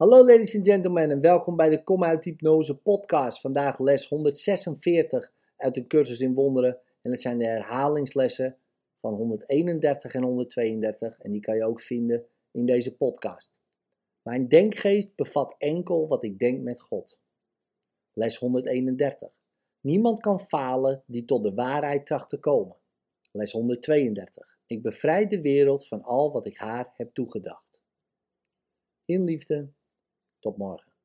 Hallo ladies and gentlemen en welkom bij de Kom uit Hypnose podcast. Vandaag les 146 uit een cursus in wonderen en het zijn de herhalingslessen van 131 en 132 en die kan je ook vinden in deze podcast. Mijn denkgeest bevat enkel wat ik denk met God. Les 131. Niemand kan falen die tot de waarheid tracht te komen. Les 132. Ik bevrijd de wereld van al wat ik haar heb toegedacht. In liefde. Tot morgen.